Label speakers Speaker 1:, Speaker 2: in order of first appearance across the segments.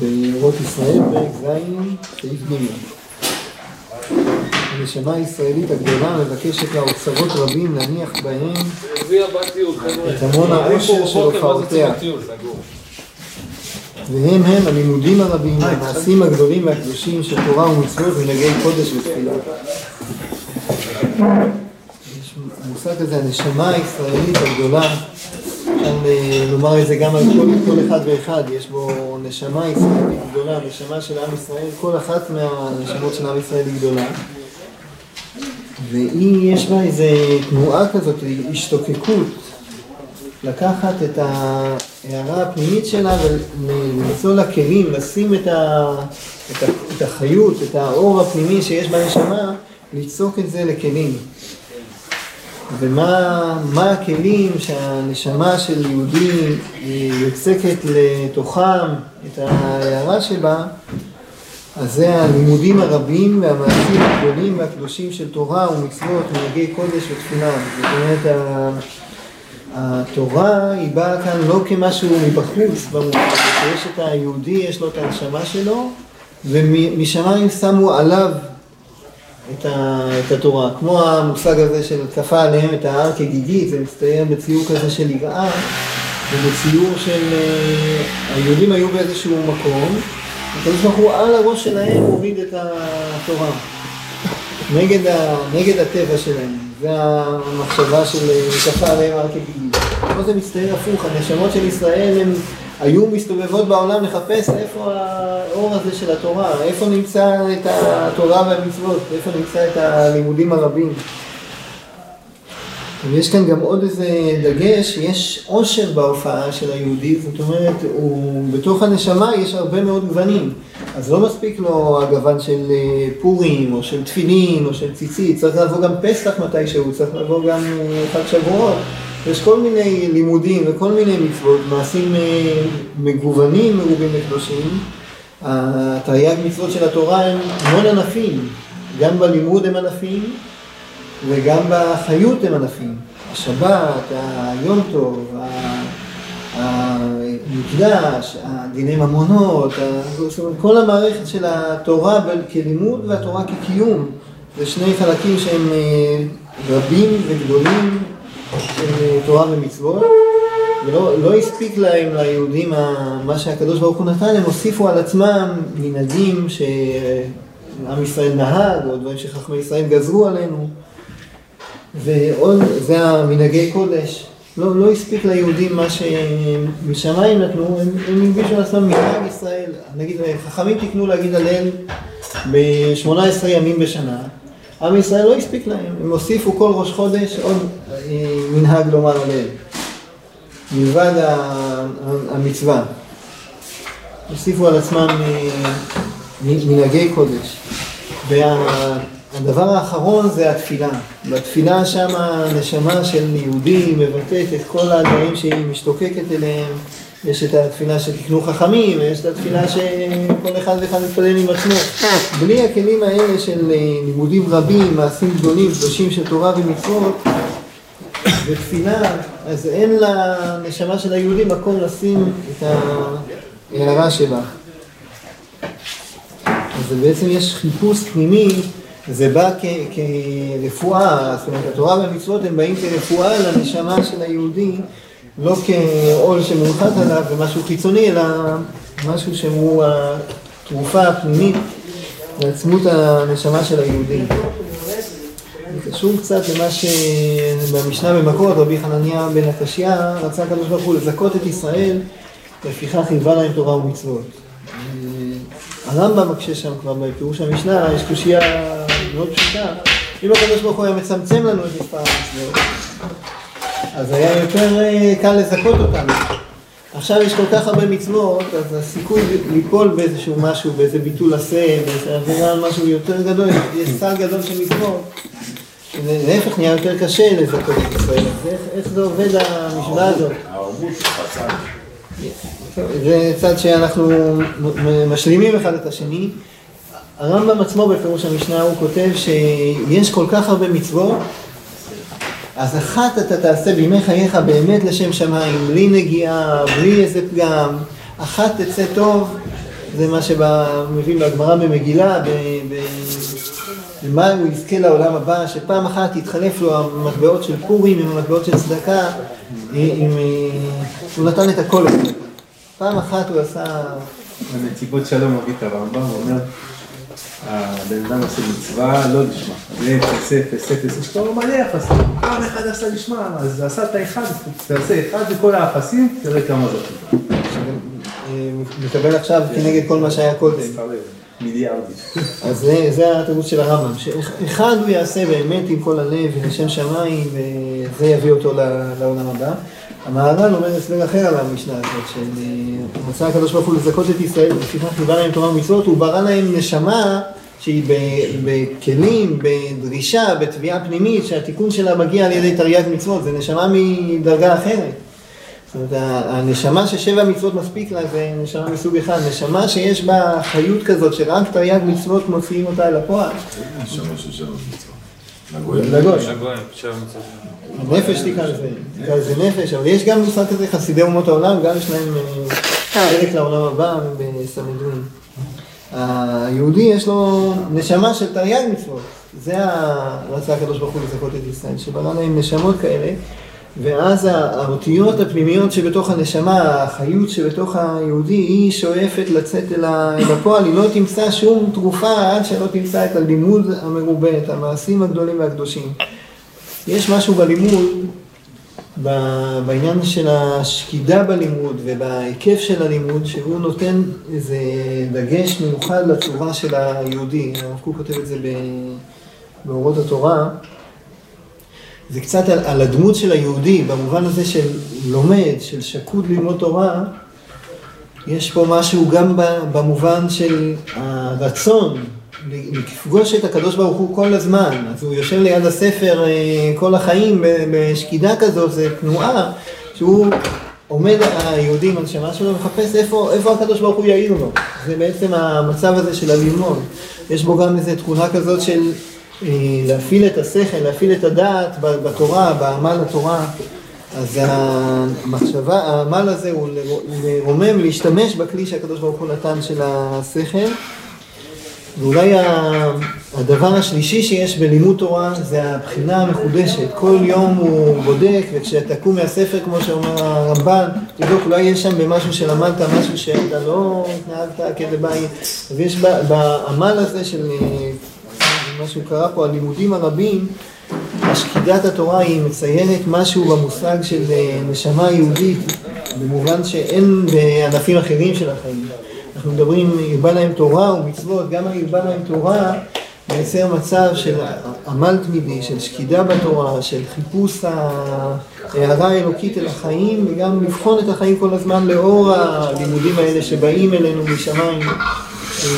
Speaker 1: באורות ישראל, פרק ז', סעיף ג' הנשמה הישראלית הגדולה מבקשת לאוצרות רבים להניח בהם את המון העושר של הופעותיה. והם הם הלימודים הרבים, המעשים הגדולים והקדושים של תורה ומצוות ונגעי קודש ותפילה. יש כזה, הנשמה הישראלית הגדולה, אפשר לומר את זה גם על כל, כל אחד ואחד, יש בו נשמה ישראלית גדולה, נשמה של עם ישראל, כל אחת מהנשמות של עם ישראל היא גדולה. והיא, יש בה איזו תנועה כזאת, השתוקקות, לקחת את ההערה הפנימית שלה ולמצוא לה כלים, לשים את, ה, את, ה, את החיות, את האור הפנימי שיש בנשמה, ליצוק את זה לכלים. ומה הכלים שהנשמה של יהודי יוצקת לתוכם, את ההערה שבה, אז זה הלימודים הרבים והמעשים הגדולים והקדושים של תורה ומצוות, מנהגי קודש ותפילה. זאת אומרת, התורה היא באה כאן לא כמשהו מבחוץ, במובן שיש את היהודי, יש לו את הנשמה שלו, ומשמיים שמו עליו את, ה, את התורה. כמו המושג הזה של כפה עליהם את ההר כגיגית, זה מצטייר בציור כזה של יראה, ובציור של... היהודים היו באיזשהו מקום, הקדוש ברוך הוא על הראש שלהם הוריד את התורה. נגד, ה, נגד הטבע שלהם. זה המחשבה של כפה עליהם הר כגיגית. פה זה מצטייר הפוך, הנשמות של ישראל הם היו מסתובבות בעולם לחפש איפה האור הזה של התורה, איפה נמצא את התורה והמצוות, איפה נמצא את הלימודים הרבים. ויש כאן גם עוד איזה דגש, יש עושר בהופעה של היהודי, זאת אומרת, הוא, בתוך הנשמה יש הרבה מאוד גוונים. אז לא מספיק לו הגוון של פורים, או של תפילין, או של ציצית, צריך לבוא גם פסח מתישהו, צריך לבוא גם חג שבועות. יש כל מיני לימודים וכל מיני מצוות, מעשים מגוונים, מרובים וקדושים. התרי"ג מצוות של התורה הם המון ענפים, גם בלימוד הם ענפים וגם בחיות הם ענפים. השבת, היום טוב, המקדש, דיני ממונות, כל המערכת של התורה כלימוד והתורה כקיום, זה שני חלקים שהם רבים וגדולים תורה ומצוות, ולא לא הספיק להם, ליהודים, מה שהקדוש ברוך הוא נתן, הם הוסיפו על עצמם מנהגים שעם ישראל נהג, או דברים שחכמי ישראל גזרו עלינו, ועוד, זה המנהגי קודש. לא, לא הספיק ליהודים מה שמשמיים נתנו, הם, הם הלבישו על עצמם מנהג ישראל. נגיד, חכמים תקנו להגיד הלל ב-18 ימים בשנה. עם ישראל לא הספיק להם, הם הוסיפו כל ראש חודש עוד מנהג לומר הלל, מלבד המצווה. הוסיפו על עצמם מנהגי קודש. והדבר האחרון זה התפילה. בתפילה שם הנשמה של יהודי מבטאת את כל הדברים שהיא משתוקקת אליהם. יש את התפילה של תקנו חכמים, ויש את התפילה שכל אחד ואחד מתפלל עם עצמו. בלי הכלים האלה של לימודים רבים, מעשים גדולים, קדושים של תורה ומצוות, ותפילה, אז אין לנשמה של היהודי מקום לשים את ההערה שלה. אז בעצם יש חיפוש פנימי, זה בא כרפואה, זאת אומרת התורה והמצוות הם באים כרפואה לנשמה של היהודי, לא כעול שמונחת עליו ומשהו חיצוני, אלא משהו שהוא התרופה הפנימית לעצמות הנשמה של היהודי. זה קשור קצת למה שבמשנה במכות, רבי חנניה בן הקשיא רצה הקדוש ברוך הוא לזכות את ישראל, לפיכך חיבה להם תורה ומצוות. הרמב"ם מקשה שם כבר בפירוש המשנה, יש קושייה מאוד פשוטה, אם הקדוש ברוך הוא היה מצמצם לנו את מספר המצוות, אז היה יותר קל לזכות אותנו. עכשיו יש כל כך הרבה מצוות, אז הסיכוי ליפול באיזשהו משהו, באיזה ביטול עשה, באיזה עבירה, משהו יותר גדול, יש סל גדול של מצוות. להפך נהיה יותר קשה לזכות את ישראל, אז איך, איך זה עובד המשוואה הזאת? זה צד שאנחנו משלימים אחד את השני. הרמב"ם עצמו בפירוש המשנה הוא כותב שיש כל כך הרבה מצוות אז אחת אתה תעשה בימי חייך באמת לשם שמיים, בלי נגיעה, בלי איזה פגם, אחת תצא טוב, זה מה שמביא בגמרא במגילה, במה הוא יזכה לעולם הבא, שפעם אחת יתחלף לו המטבעות של פורים עם המטבעות של צדקה, עם, הוא נתן את הכל. פעם אחת הוא עשה...
Speaker 2: הנציבות שלום מביא את הרמב"ם, הוא אומר, הבן אדם עושה מצווה, לא לשמה. זה אפס, אפס, אפס, יש לו מלא אפסים. פעם אחד עשה לשמה, אז עשה את האחד, תעשה אחד וכל האפסים, תראה כמה זאת.
Speaker 1: מקבל עכשיו כנגד כל מה שהיה קודם.
Speaker 2: מיליארדים.
Speaker 1: אז זה, התירוץ של הרמב"ם, שאחד הוא יעשה באמת עם כל הלב ולשם שמיים, וזה יביא אותו לעולם הבא. המהר"ל אומר הסבר אחר על המשנה הזאת, שמצא הקדוש ברוך הוא לזכות את ישראל, ולפיכך חיבה להם תורה ומצוות, הוא ברא להם נשמה שהיא בכלים, בדרישה, בתביעה פנימית, שהתיקון שלה מגיע על ידי תרי"ג מצוות, זה נשמה מדרגה אחרת. זאת אומרת, הנשמה ששבע מצוות מספיק לה זה נשמה מסוג אחד, נשמה שיש בה חיות כזאת שרק תרי"ג מצוות מוציאים אותה אל הפועל.
Speaker 3: נשמה של שבע מצוות.
Speaker 1: לגוי. נפש תקרא לזה, תקרא לזה נפש, אבל יש גם מושג כזה חסידי אומות העולם, גם יש להם חלק לעולם הבא בסנהדרין. היהודי יש לו נשמה של תרי"ג מצוות, זה רצה הקדוש ברוך הוא לזכות את ישראל, שברא להם נשמות כאלה. ואז האותיות הפנימיות שבתוך הנשמה, החיות שבתוך היהודי, היא שואפת לצאת אל הפועל, היא לא תמצא שום תרופה עד שלא תמצא את הלימוד המרובה, את המעשים הגדולים והקדושים. יש משהו בלימוד, בעניין של השקידה בלימוד ובהיקף של הלימוד, שהוא נותן איזה דגש מיוחד לצורה של היהודי. הרב קוק כותב את זה באורות התורה. זה קצת על, על הדמות של היהודי, במובן הזה של לומד, של שקוד ללמוד תורה, יש פה משהו גם במובן של הרצון לפגוש את הקדוש ברוך הוא כל הזמן. אז הוא יושב ליד הספר אה, כל החיים בשקידה כזאת, זה תנועה שהוא עומד היהודי עם הנשמה שלו ומחפש איפה, איפה הקדוש ברוך הוא יעיר לו. זה בעצם המצב הזה של הללמוד. יש בו גם איזו תכונה כזאת של אה, להפעיל את השכל, להפעיל את הדעת בתורה, בעמל התורה. אז המחשבה, העמל הזה הוא לרומם, להשתמש בכלי שהקדוש ברוך הוא נתן של השכל. ואולי הדבר השלישי שיש בלימוד תורה זה הבחינה המחודשת. כל יום הוא בודק, וכשתקום מהספר, כמו שאומר הרמב"ן, תבדוק, אולי יש שם במשהו שלמדת משהו שאתה לא התנהגת כדבעי. אז יש בעמל הזה של מה שהוא קרא פה, הלימודים הרבים, השקידת התורה היא מציינת משהו במושג של אה, נשמה יהודית, במובן שאין בענפים אחרים של החיים. אנחנו מדברים, ירבה להם תורה ומצוות, גם הירבה להם תורה מייצר מצב של עמל תמידי, של שקידה בתורה, של חיפוש ההערה האלוקית אל החיים, וגם לבחון את החיים כל הזמן לאור הלימודים האלה שבאים אלינו משמיים, אה,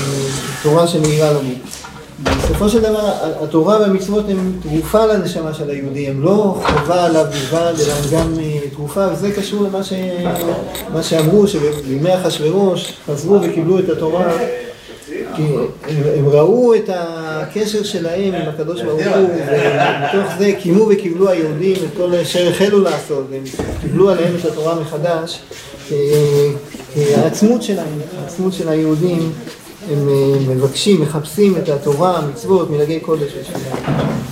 Speaker 1: תורה שנהירה לנו. בסופו של דבר, התורה והמצוות הן תרופה לנשמה של היהודי, הן לא חובה עליו בלבד, אלא הן גם אה, תרופה, וזה קשור למה ש... שאמרו, שבימי אחשוורוש חזרו וקיבלו את התורה, כי הם, הם ראו את הקשר שלהם עם הקדוש ברוך הוא, ומתוך זה קיימו וקיבלו היהודים את כל אשר החלו לעשות, והם קיבלו עליהם את התורה מחדש, כי העצמות שלהם, העצמות של היהודים הם אה, מבקשים, מחפשים את התורה, המצוות, מנהגי קודש ושמונה.